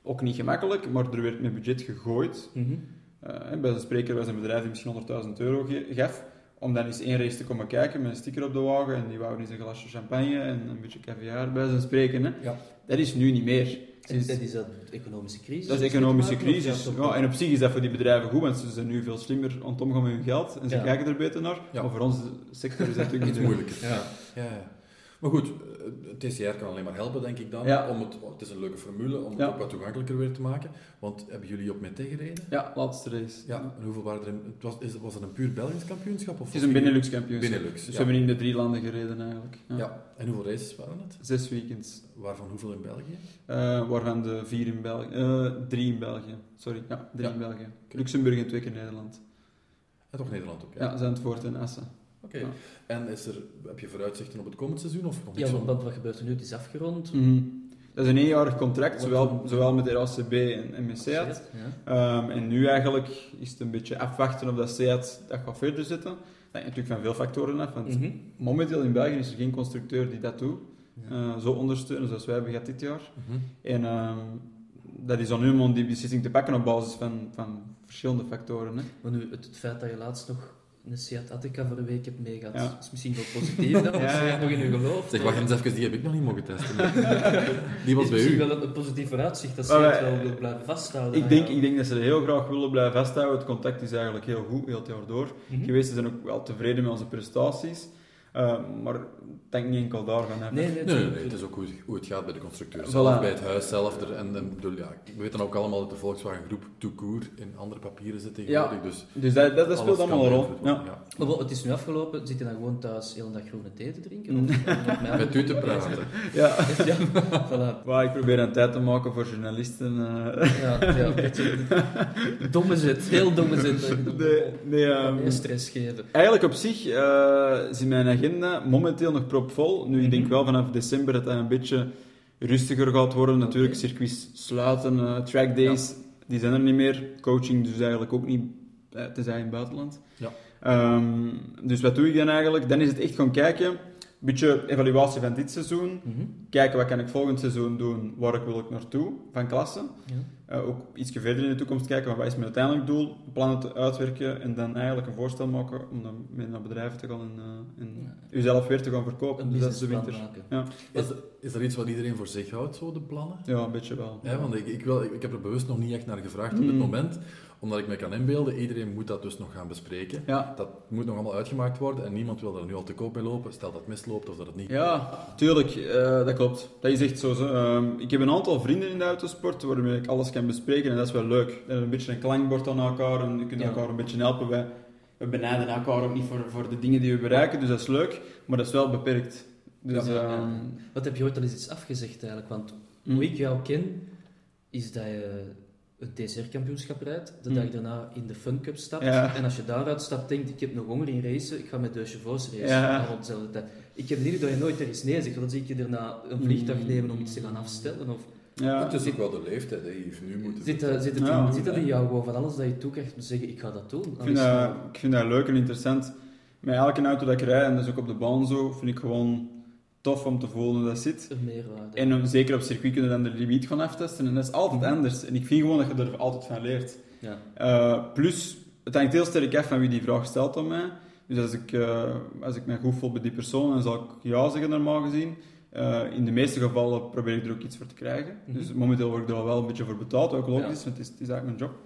ook niet gemakkelijk, maar er werd met budget gegooid. Mhm. Eh, en bij de spreker was een bedrijf die misschien 100.000 euro ge- gaf om dan eens één race te komen kijken met een sticker op de wagen en die wou eens een glasje champagne en een beetje caviar bij zijn spreken. Hè. Ja. Dat is nu niet meer. En, en is dat de economische crisis? Dat is Is economische te crisis. Ja, en op zich is dat voor die bedrijven goed, want ze zijn nu veel slimmer aan het omgaan met hun geld en ze Ja. kijken er beter naar. Ja. Maar voor onze sector is dat natuurlijk Iets niet moeilijker. Ja. Ja, ja. Maar goed, eh, het TCR kan alleen maar helpen, denk ik dan. Ja. Om het, het is een leuke formule om het Ja. ook wat toegankelijker weer te maken. Want hebben jullie op Mete gereden? Ja, laatste race. Ja, en hoeveel waren er in, het was, is, was het een puur Belgisch kampioenschap? Of Het is een Benelux kampioenschap. Benelux, Dus ja. we hebben in de drie landen gereden eigenlijk. Ja. Ja. En hoeveel races waren het? Zes weekends. Waarvan hoeveel in België? Eh, waarvan de vier in België. eh, drie in België. Sorry, ja, drie in België. Luxemburg en twee keer Nederland. En toch Nederland ook, Ja, Zandvoort en Assen. Oké. Ja. En is er, heb je vooruitzichten op het komend seizoen? Of nog Ja, want, want wat gebeurt er nu? Het is afgerond. Mhm. Dat is een eenjarig contract, Wat zowel, zowel met de RACB en, en met Seat. Ja. Ehm, en nu eigenlijk is het een beetje afwachten of dat Seat dat gaat verder zetten. Dat hangt natuurlijk van veel factoren af, want Mhm. momenteel in België is er geen constructeur die dat doet. Ja. eh, zo ondersteunen zoals wij hebben gehad dit jaar. Mhm. En ehm, dat is aan hun om die beslissing te pakken op basis van, van verschillende factoren. Hè. Maar nu, het, het feit dat je laatst nog een Seat Attica voor een week hebt meegehad, Ja. is misschien wel positief want Ja, nog in u geloofd. Zeg, wacht eens even, die heb ik nog niet mogen testen. die was is bij misschien u. wel een, positief vooruitzicht dat ze het wel wil blijven vasthouden. Ik denk, ik denk dat ze er heel graag willen blijven vasthouden. Het contact is eigenlijk heel goed, heel het jaar door Mhm. geweest. Ze zijn ook wel tevreden met onze prestaties. Uh, maar ik denk niet enkel daar gaan hebben. Nee, nee, Nee, nee, nee, het is ook hoe, hoe het gaat bij de constructeur Voilà. zelf, bij het huis zelf. Er, en, en, bedoel, ja, we weten ook allemaal dat de Volkswagen Groep tout court in andere papieren zit tegenwoordig. Dus Dus dat, dat, dat speelt allemaal een rol. Ja. Maar het is nu afgelopen. Zit je dan gewoon thuis heel dag groene thee te drinken? Of, of met u te praten. Ja. Ja, voilà. Maar ik probeer een tijd te maken voor journalisten. eh. Ja, ja, een beetje domme zet. Heel domme zet. Nee, nee, ehm, stress geven. Eigenlijk op zich eh is mijn agenda momenteel nog propvol. Nu, ik denk Mhm. wel vanaf december dat dat een beetje rustiger gaat worden. Natuurlijk, Oké. circuits sluiten, eh, track days, die zijn er niet meer. Coaching dus eigenlijk ook niet, eh, tenzij in het buitenland. Ja. Ehm, dus wat doe ik dan eigenlijk? Dan is het echt gaan kijken, een beetje evaluatie van dit seizoen. Mhm. Kijken wat kan ik volgend seizoen doen, waar wil ik naartoe van klasse. Ja. Eh, ook iets verder in de toekomst kijken, van wat is mijn uiteindelijk doel, plannen te uitwerken en dan eigenlijk een voorstel maken om dan mee naar bedrijven te gaan en, eh, en Ja. uzelf weer te gaan verkopen. Een Dus dat is de winter. maken. Ja. Is, is dat iets wat iedereen voor zich houdt, zo, de plannen? ja, een beetje wel. Ja, want ik, ik, wil, ik, ik heb er bewust nog niet echt naar gevraagd op dit Mm. moment, omdat ik me kan inbeelden, iedereen moet dat dus nog gaan bespreken. Ja. Dat moet nog allemaal uitgemaakt worden en niemand wil er nu al te koop mee lopen, stel dat het misloopt of dat het niet. Ja, tuurlijk, eh, dat klopt. Dat is echt zo. Ehm, ik heb een aantal vrienden in de autosport waarmee ik alles kan bespreken en dat is wel leuk. We hebben een beetje een klankbord aan elkaar en je kunt Ja. elkaar een beetje helpen. Wij, we benijden elkaar ook niet voor, voor de dingen die we bereiken, dus dat is leuk, maar dat is wel beperkt. Dus, Ja, ehm, Wat heb je ooit al eens iets afgezegd eigenlijk? Want mm. hoe ik jou ken, is dat je een TCR-kampioenschap rijdt, de Mm. dag daarna in de Fun Cup stapt. Ja. En als je daaruit stapt, denkt ik heb nog honger in racen, ik ga met de chevaux racen. Ja. Op dezelfde tijd. Ik heb indruk dat je nooit ergens nee zegt, want dan zie ik je daarna een vliegtuig Mm. nemen om iets te gaan afstellen. Of, ja. Het is ook wel de leeftijd, hè. je nu moet zit, dat- zit, het in, zit dat in jou gewoon van alles dat je toekrijgt om te zeggen ik ga dat doen? Ik vind, dat, het- ik vind dat leuk en interessant. Met elke auto dat ik rijd, en dat is ook op de baan zo, vind ik gewoon tof om te voelen hoe dat zit. meerwaarde. En dan, zeker op circuit kunnen dan de limiet gaan aftesten. En dat is altijd anders. En ik vind gewoon dat je er altijd van leert. ja. Eh, plus, het hangt heel sterk af van wie die vraag stelt aan mij. Dus als ik, eh, als ik me goed voel bij die persoon, dan zal ik ja zeggen normaal gezien. Eh, in de meeste gevallen probeer ik er ook iets voor te krijgen. Mhm. Dus momenteel word ik er al wel een beetje voor betaald, ook logisch, Ja. want het is, het is eigenlijk mijn job.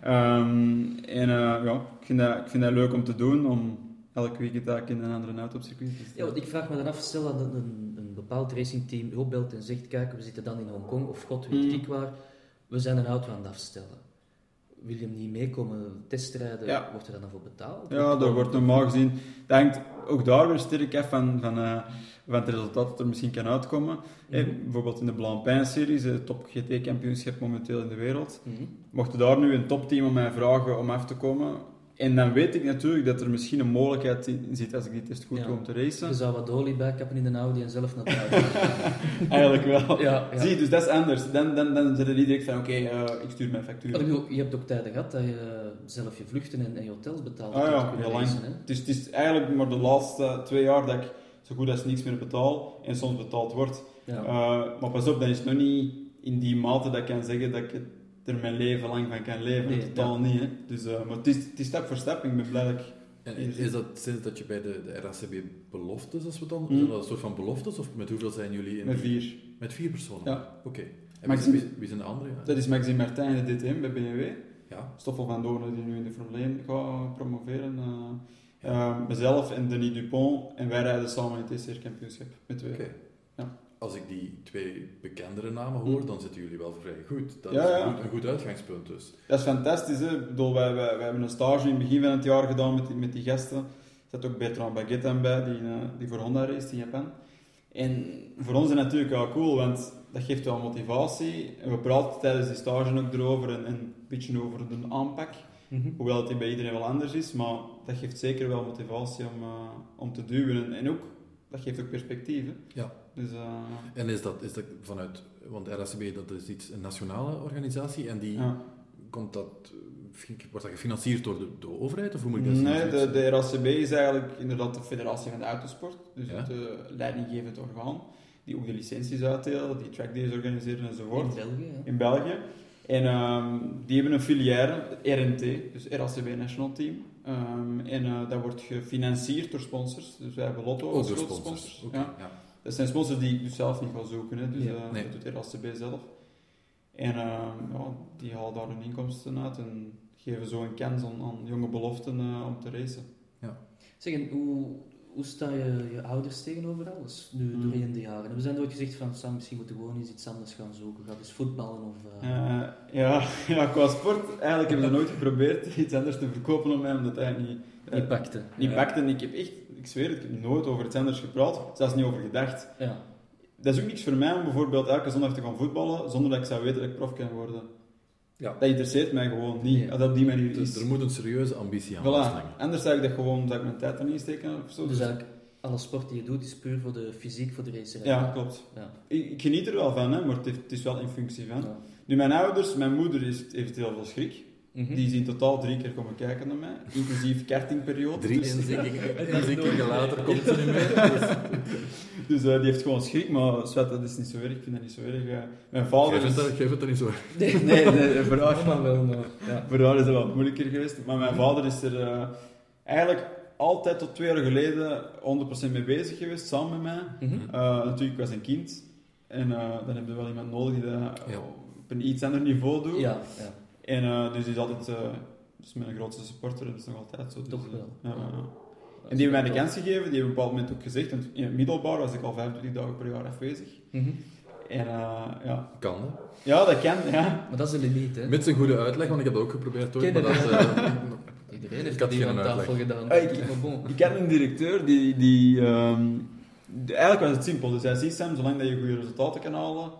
Ehm, en ja, ik vind, dat, ik vind dat leuk om te doen, om elke weekend eigenlijk in een andere auto op circuit te Ja, want ik vraag me dan af, stel dat een, een, een bepaald racingteam opbelt en zegt, kijk, we zitten dan in Hongkong, of god weet Mm. ik waar, we zijn een auto aan het afstellen. Wil je hem niet meekomen testrijden, Ja. wordt er dan voor betaald? Ja, daar wordt normaal gezien... Dat hangt ook daar weer sterk af van, van, eh, van het resultaat dat er misschien kan uitkomen. Mhm. bijvoorbeeld in de Blancpain-series, het top GT-kampioenschap momenteel in de wereld. Mhm. Mocht daar nu een topteam om mij vragen om af te komen... En dan weet ik natuurlijk dat er misschien een mogelijkheid in zit als ik die test goed Ja. doe om te racen. Je zou wat olie bijkappen in de Audi en zelf naar buiten. Eigenlijk wel. ja, ja. Zie, dus dat is anders. Dan, dan, dan zit er niet direct van, oké, eh, ik stuur mijn factuur. Bedoel, je hebt ook tijden gehad dat je zelf je vluchten en, en je hotels betaalt. Ah ja, heel lang. hè? Het is, het eigenlijk maar de laatste twee jaar dat ik zo goed als niks meer betaal en soms betaald wordt. Eh, maar pas op, dat is nog niet in die mate dat ik kan zeggen dat ik het er mijn leven lang van kan leven. Nee, Totaal niet. Hè. Dus, eh, maar het is, het is stap voor stap. Ik ben blij dat ik... En is dat sinds dat je bij de, de RACB beloftes, als we dan, Mm. zijn dat een soort van beloftes, of met hoeveel zijn jullie in? Met vier. Met vier personen? Ja. Oké. En wie, zijn de anderen? Ja. Dat is Maxime Martin in de DTM bij BMW. ja. Stoffel van Doornen die nu in de Formule 1 gaat promoveren. eh, eh, mezelf en Denis Dupont. En wij rijden samen in het TCR-kampioenschap. Met twee. Oké. Als ik die twee bekendere namen hoor, Mm. dan zitten jullie wel vrij goed. Dat Ja, is ja. een goed, een goed uitgangspunt dus. Dat is fantastisch. Hè? Ik bedoel, wij, wij, wij hebben een stage in het begin van het jaar gedaan met die, met die gasten. Er zat ook Bertrand Baguette aan bij, die, eh, die voor Honda race in Japan. En voor ons is dat natuurlijk wel cool, want dat geeft wel motivatie. En we praten tijdens die stage ook erover en, en een beetje over de aanpak. Mhm. Hoewel het bij iedereen wel anders is, maar dat geeft zeker wel motivatie om, eh, om te duwen. En, en ook, dat geeft ook perspectief. hè. Ja. Dus, eh, En is dat, is dat vanuit, want RACB dat is iets, een nationale organisatie en die ja. komt dat, eh, wordt dat gefinancierd door de, de overheid of hoe moet ik dat zien? Nee, de, de RACB is eigenlijk inderdaad de federatie van de autosport. Dus Ja. het eh, leidinggevend orgaan. Die ook de licenties uitdelen, die trackdays organiseren In enzovoort. België, ja. In België. En ehm, die hebben een filiaire, RNT, dus RACB National Team. Ehm, en eh, dat wordt gefinancierd door sponsors. Dus wij hebben Lotto Ook als grote sponsors. Ja. ja. Dat zijn sponsors die ik dus zelf niet ga zoeken. Hè. Dus Ja. eh, Nee. dat doet RACB zelf. En ehm, ja, die halen daar hun inkomsten uit en geven zo een kans aan, aan jonge beloften eh, om te racen. Zeg, en hoe, hoe sta je je ouders tegenover alles, nu Hmm. doorheen de jaren? Hebben ze nooit gezegd van, Sam, misschien moeten we gewoon eens iets anders gaan zoeken, ga eens voetballen of... eh, ja, ja, qua sport, eigenlijk hebben ze nooit geprobeerd iets anders te verkopen op mij, omdat het eigenlijk niet, eh, niet pakte. niet ja. pakte. En ik heb echt, ik zweer het, ik heb nooit over iets anders gepraat, zelfs niet over gedacht. Ja. Dat is ook niks voor mij om bijvoorbeeld elke zondag te gaan voetballen, zonder dat ik zou weten dat ik prof kan worden. Ja. Dat interesseert mij gewoon niet, dat op die manier Dus is. er moet een serieuze ambitie aan Voilà. vasthangen. Anders zou ik dat gewoon, zou ik mijn tijd erin steken of zo. Dus eigenlijk, alle sport die je doet is puur voor de fysiek, voor de racerij. ja, klopt. Ja. Ik, ik geniet er wel van, hè, maar het, heeft- het is wel in functie van. Ja. Nu, mijn ouders, mijn moeder is, heeft heel veel schrik. Mhm. Die zien totaal drie keer komen kijken naar mij, inclusief kartingperiode. Drie Dus- inzinkingen later komt ze niet meer. Dus eh, die heeft gewoon schrik, maar zwet, dat is niet zo erg. Ik vind dat niet zo erg. eh. Mijn vader Geef het, is... er- geef het er niet zo. Nee, Nee, nee, voor haar, wel, maar... Ja. voor haar is dat wat moeilijker geweest. Maar mijn vader is er eh, eigenlijk altijd tot twee jaar geleden 100% mee bezig geweest, samen met mij. Mhm. Eh, natuurlijk, ik was een kind. En eh, dan heb je wel iemand nodig die dat Ja. op een iets ander niveau doet. Ja, ja. En eh, dus die is altijd... eh is mijn grootste supporter en dat is nog altijd zo. Dus, Toch eh, wel. ja, ja, En die hebben mij de kans gegeven, die hebben op een bepaald moment ook gezegd, want in het middelbaar was ik al 25 dagen per jaar afwezig. Mhm. En eh, ja. Kan, hè. ja, dat kan, ja. Maar dat is de limiet, hè. Met zijn goede uitleg, want ik heb dat ook geprobeerd ooit. Maar dat, Iedereen Ik heeft had die geen aan tafel gedaan. Ah, ik-. Ik ken een directeur die... die ehm, die- eigenlijk was het simpel, dus hij ziet Sam, zolang dat je goede resultaten kan halen,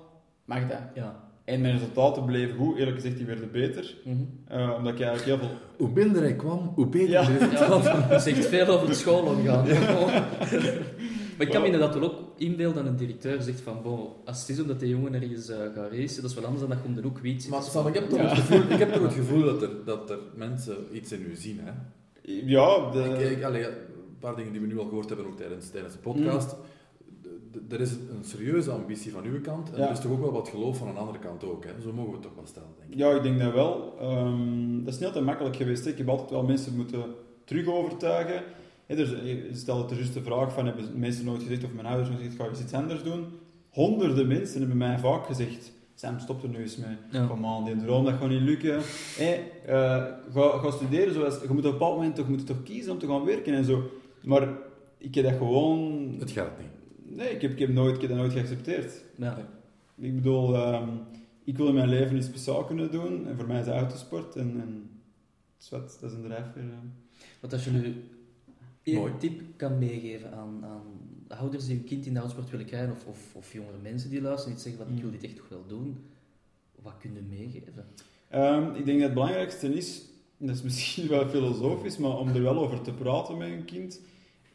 mag dat. Ja. En mijn resultaten bleven goed, eerlijk gezegd, die werden beter. Mhm. Eh, omdat ik eigenlijk heel veel... hoe minder hij kwam, hoe beter Ja. dat zegt veel over het schoolorgaan. maar ik kan me inderdaad wel ook inbeelden dat een directeur zegt van, bon, als het is omdat die jongen ergens eh gaat racen, dat is wel anders dan dat je om de hoek zit. Maar Sam, ik heb toch Ja. het gevoel, ik heb toch het gevoel dat, er, dat er mensen iets in u zien. Hè? Ja, de... Ik, ik, allee, een paar dingen die we nu al gehoord hebben, ook tijdens, tijdens de podcast. D- d- Er is een serieuze ambitie van uw kant en Ja. er is toch ook wel wat geloof van een andere kant ook. Hè? Zo mogen we het toch wel stellen, denk ik. Ja, ik denk dat wel. Ehm, dat is niet altijd makkelijk geweest. hè. Ik heb altijd wel mensen moeten terug overtuigen. Hè, dus, je stelt er juist de vraag van, hebben mensen nooit gezegd, of mijn ouders nooit gezegd, ga je iets anders doen? Honderden mensen hebben mij vaak gezegd, Sam, stop er nu eens mee. Ja. Kom aan, die droom, dat gaat niet lukken. Eh, ga, ga studeren, zoals, je moet op een bepaald moment toch, moet toch kiezen om te gaan werken en zo. Maar ik heb dat gewoon... Het gaat niet. Nee, ik heb, ik heb, nooit, ik heb dat nooit geaccepteerd. Ja. Ik bedoel, ehm, ik wil in mijn leven iets speciaal kunnen doen. En voor mij is het autosport. En, en dat is een drijfveer. ja. Want als je nu één Mooi. tip kan meegeven aan, aan ouders die hun kind in de autosport willen krijgen, of, of, of jongere mensen die luisteren, die zeggen van, ik wil dit echt toch wel doen, wat kun je meegeven? Ehm, ik denk dat het belangrijkste is, en dat is misschien wel filosofisch, maar om er wel over te praten met een kind.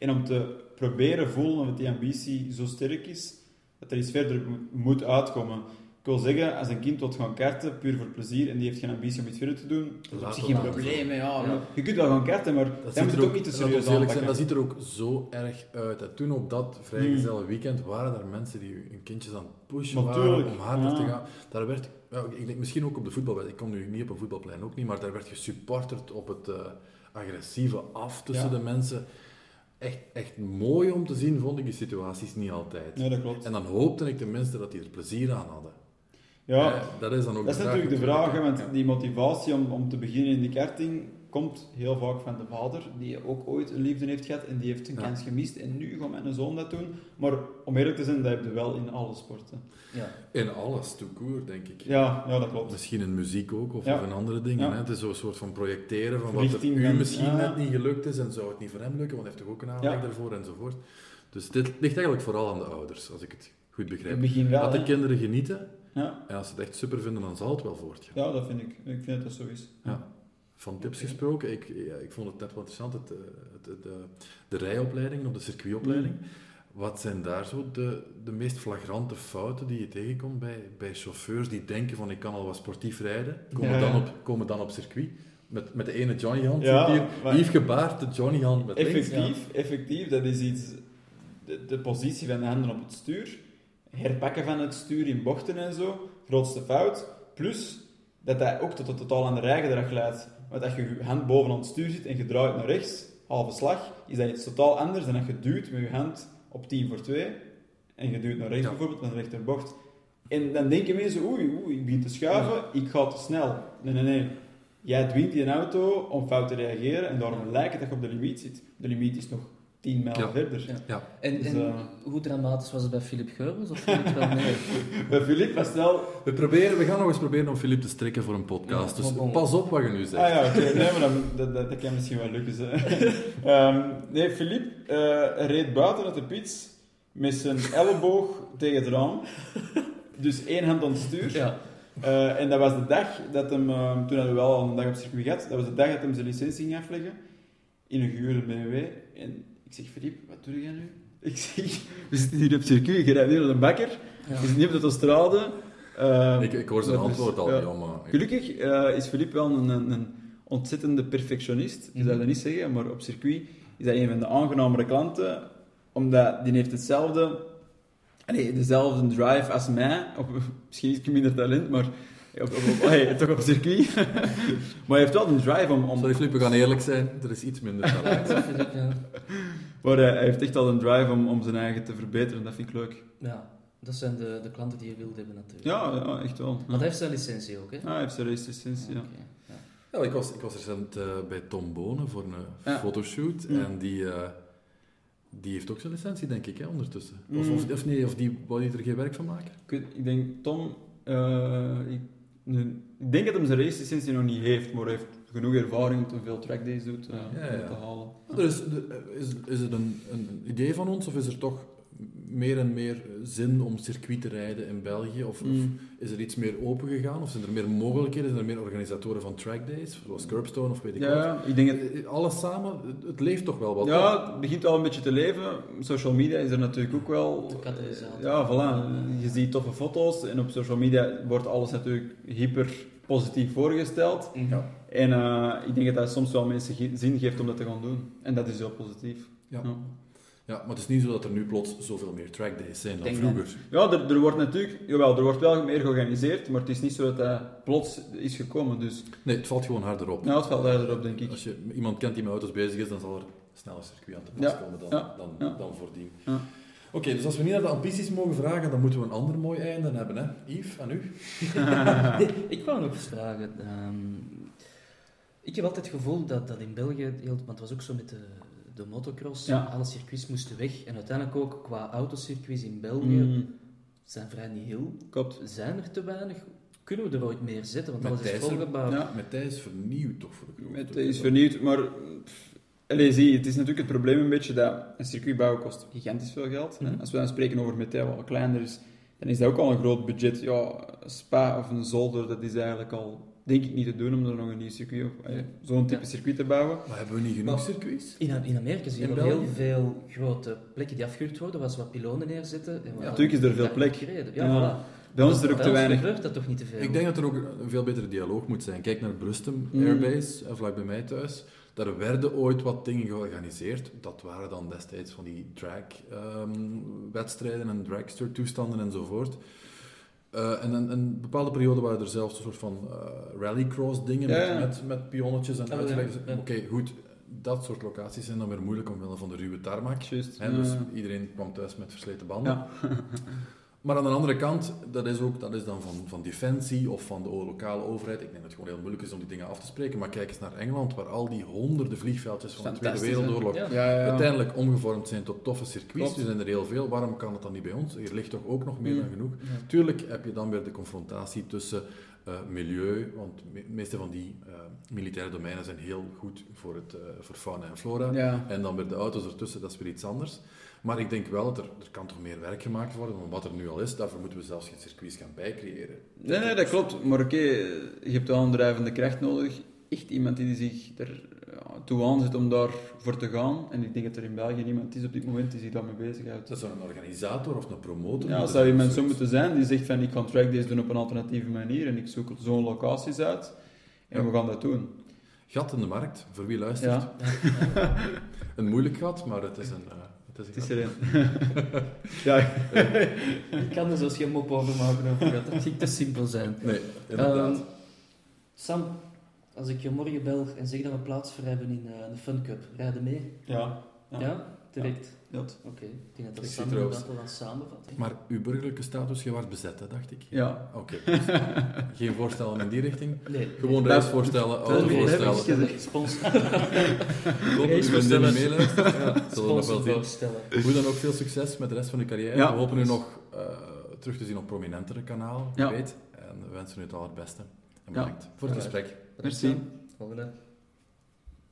En om te proberen voelen of die ambitie zo sterk is, dat er iets verder moet, uitkomen. Ik wil zeggen, als een kind wil gaan karten, puur voor plezier, en die heeft geen ambitie om iets verder te doen, dat is op zich geen probleem. Ja, Ja. Je kunt wel gaan karten, maar Dat moet er het ook, niet te serieus zijn, aanpakken. dat ziet er ook zo erg uit. Hè. Toen op dat vrijgezelle weekend waren er mensen die hun kindjes aan het pushen Natuurlijk, waren om harder ja. te gaan. Daar werd, ja, ik denk misschien ook op de voetbal, ik kom nu niet op een voetbalplein ook niet, maar daar werd gesupporterd op het eh, agressieve af tussen Ja. de mensen. Echt, echt mooi om te zien, vond ik die situaties niet altijd. Nee, dat klopt. En dan hoopte ik tenminste dat die er plezier aan hadden. Ja, Eh, dat is dan ook Dat is natuurlijk de vraag, hè, want die motivatie om, om te beginnen in die karting komt heel vaak van de vader, die ook ooit een liefde heeft gehad en die heeft een Ja. kans gemist en nu gaat mijn zoon dat doen. Maar om eerlijk te zijn, dat heb je wel in alle sporten. Ja. In alles, tout court, denk ik. Ja, ja dat klopt. Misschien in muziek ook, of, Ja. of in andere dingen. Ja. Hè? Het is zo'n soort van projecteren van wat er u misschien ja. net niet gelukt is en zou het niet voor hem lukken, want hij heeft toch ook een aanleg Ja. daarvoor enzovoort. Dus dit ligt eigenlijk vooral aan de ouders, als ik het goed In begrijp. het begin wel, Laat de hè. kinderen genieten Ja. en als ze het echt super vinden, dan zal het wel voortgaan. ja, dat vind ik. Ik vind dat dat zo is. Ja. Van tips gesproken, ik, ja, ik vond het net wel interessant, het, eh, het, het, eh, de rijopleiding of de circuitopleiding. Mm. Wat zijn daar zo de, de meest flagrante fouten die je tegenkomt bij, bij chauffeurs die denken van ik kan al wat sportief rijden, komen, Ja. dan, op, komen dan op circuit met, met de ene Johnny hand, Ja, hier, Yves gebaard, de Johnny hand met links. Effectief, effectief, dat is iets... De, de positie van de handen op het stuur, herpakken van het stuur in bochten en zo, grootste fout. Plus, dat dat ook tot een totaal andere rijgedrag leidt. Want als je je hand bovenaan het stuur zit en je draait naar rechts, halve slag, is dat iets totaal anders dan als je duwt met je hand op 10 voor 2 en je duwt naar rechts Ja. bijvoorbeeld, met een rechterbocht. En dan denken mensen, oei, oei, ik begin te schuiven, ik ga te snel. Nee, nee, nee. Jij dwingt die auto om fout te reageren en daarom lijkt het dat je op de limiet zit. De limiet is nog tien mijl Ja. verder. Ja. Ja. En, Dus, en eh, hoe dramatisch was het bij Philip Geurens? Of het wel nee? Bij Philippe was het wel... We, proberen, we gaan nog eens proberen om Filip te strikken voor een podcast. Ja, dus bon, bon. pas op wat je nu zegt. Ah ja, oké. Nee, maar dat, dat, kan misschien wel lukken. Ehm, nee, Philippe eh, reed buiten uit de pits met zijn elleboog tegen het raam. Dus één hand aan het stuur. Ja. Eh, en dat was de dag dat hem, toen hadden we wel al een dag op circuit gehad, dat was de dag dat hem zijn licentie ging afleggen. In een gehuurde BMW. En ik zeg, Philippe, wat doe jij nu? Ik zeg, we zitten hier op circuit, je rijdt hier naar de bakker, Ja. we zitten hier op de autostrade. Eh, ik, ik hoor zijn is- antwoord al, ja. ja, maar... Gelukkig eh, is Philippe wel een, een, een ontzettende perfectionist. Je zou dat niet zeggen, maar op circuit is dat een van de aangenamere klanten. Omdat die heeft hetzelfde... Nee, dezelfde drive als mij. Op, misschien iets minder talent, maar... Op, op, op- hey, toch op circuit. maar hij heeft wel een drive om... om Sorry Filip, we gaan eerlijk zijn. Er is iets minder talent. Ja. maar hij, hij heeft echt al een drive om, om zijn eigen te verbeteren. Dat vind ik leuk. ja, dat zijn de, de klanten die je wilt hebben natuurlijk. Ja, ja echt wel. Ja. hij heeft zijn licentie ook, hè? Ah, hij heeft zijn race-licentie, ja. Oké, ja. Ja, ik, was, ik was recent eh, bij Tom Bonen voor een Ja. fotoshoot. Mm. En die, eh, die heeft ook zijn licentie, denk ik, hè, ondertussen. Of, Mm. of, of nee, of die wou die er geen werk van maken. Ik, ik denk, Tom, eh, ik, nu- ik denk dat hij zijn race-licentie nog niet heeft, maar hij heeft genoeg ervaring om veel trackdays doet eh, Ja, te halen. Is, is, is het een, een idee van ons, of is er toch meer en meer zin om circuit te rijden in België? Of, of Mm. is er iets meer open gegaan? Of zijn er meer mogelijkheden? Zijn er meer organisatoren van trackdays, zoals Curbstone of weet ik Ja, wat? ja, ik denk het. Eh, Alles samen, het, leeft toch wel wat. Ja, het begint wel een beetje te leven. Social media is er natuurlijk ook wel. Ja, voilà. Je ziet toffe foto's en op social media wordt alles natuurlijk hyper positief voorgesteld. Ja. En eh, ik denk dat dat soms wel mensen zin geeft om dat te gaan doen. En dat is heel positief. Ja. Ja. Ja, maar het is niet zo dat er nu plots zoveel meer trackdays zijn dan vroeger. Ja, er, er wordt natuurlijk, jawel, er wordt wel meer georganiseerd, maar het is niet zo dat dat plots is gekomen. Dus Nee, het valt gewoon harder op. nou, het valt daar erop, denk ik. Als je iemand kent die met auto's bezig is, dan zal er sneller circuit aan te pas Ja, komen dan, ja, dan, ja. dan voordien. Ja. Oké, dus als we niet naar de ambities mogen vragen, dan moeten we een ander mooi einde hebben. Hè? Yves, aan u? Ik wou nog eens vragen. ehm, ik heb altijd het gevoel dat, dat in België, heel, want het was ook zo met de, de motocross, Ja. alle circuits moesten weg. En uiteindelijk ook qua autocircuits in België Mm, zijn vrij niet heel. klopt. Zijn er te weinig? Kunnen we er ooit meer zetten? Want Met alles is volgebouwd. Ja. Met Thijs vernieuwd toch voor de groep. Het is vernieuwd, maar... Allee, zie, het is natuurlijk het probleem een beetje dat een circuit bouwen kost gigantisch veel geld. hè. Mhm. Als we dan spreken over Metel, wat kleiner is, dan is dat ook al een groot budget. Ja, een spa of een zolder, dat is eigenlijk al, denk ik, niet te doen om er nog een nieuw circuit of eh, zo'n type Ja. circuit te bouwen. Maar hebben we niet genoeg Maar- circuits? In, in Amerika zie je heel veel grote plekken die afgehuurd worden, waar ze wat pilonen neerzetten. En waar natuurlijk is er veel plek. Ja, Ja. voilà. Bij ons is er ook te weinig. gebeurt dat toch niet te veel? Ik denk dat er ook een veel betere dialoog moet zijn. Kijk naar Brustem Mm. Airbase, eh, vlak bij mij thuis. Daar werden ooit wat dingen georganiseerd. Dat waren dan destijds van die drag-wedstrijden en dragster-toestanden enzovoort. Eh, en een, een bepaalde periode waren er zelfs een soort van eh, rallycross-dingen Ja, met, ja. met, met pionnetjes en ja. Oké, goed. Dat soort locaties zijn dan weer moeilijk omwille van de ruwe tarmac. Juist. Hè, dus iedereen kwam thuis met versleten banden. Maar aan de andere kant, dat is, ook, dat is dan van, van defensie of van de lokale overheid. Ik denk dat het gewoon heel moeilijk is om die dingen af te spreken. Maar kijk eens naar Engeland, waar al die honderden vliegveldjes van de Tweede? Wereldoorlog Ja. Ja, ja, ja. uiteindelijk omgevormd zijn tot toffe circuits. Klopt. Er zijn er heel veel. Waarom kan het dan niet bij ons? Hier ligt toch ook nog meer dan genoeg. Ja. Tuurlijk heb je dan weer de confrontatie tussen eh, milieu, want de meeste van die eh, militaire domeinen zijn heel goed voor, het, eh, voor fauna en flora. Ja. En dan weer de auto's ertussen, dat is weer iets anders. Maar ik denk wel dat er, er kan toch meer werk gemaakt worden dan wat er nu al is. Daarvoor moeten we zelfs geen circuits gaan bijcreëren. Nee, nee, dat klopt. Maar oké, je hebt wel een drijvende kracht nodig. Echt iemand die zich er toe aanzet om daarvoor te gaan. En ik denk dat er in België niemand is op dit moment die zich daarmee bezighoudt. Dat zou een organisator of een promotor Ja, moeten zou iemand zo moeten zijn die zegt van ik ga trackdays doen op een alternatieve manier en ik zoek zo'n locaties uit en we gaan dat doen. Gat in de markt, voor wie luistert. Ja, Een moeilijk gat, maar het is een, eh, het is er een. ja, Ik kan er zelfs geen mop over maken over dat. Dat ging te simpel zijn. Nee, inderdaad. Ehm, Sam, als ik je morgen bel en zeg dat we plaats voor hebben in eh, de Fun Cup, rijden mee? ja. Ja? Ja. Direct. Ja. Oké, ik denk dat dat Sam wel. Maar uw burgerlijke status, je was bezet, hè, dacht ik? Ja. Oké. dus geen voorstellen in die richting? Nee, Gewoon Dat- reisvoorstellen, autovoorstellen. Sponsor, Ik hoop dat uw Reisvoorstellen. zien. sponsorvoorstellen. Hoe dan ook veel succes met de rest van uw carrière. Ja. We hopen u nog eh, terug te zien op prominentere kanalen, wie Ja. weet. En we wensen u het allerbeste. En Ja. bedankt voor het gesprek. Merci. Volgende.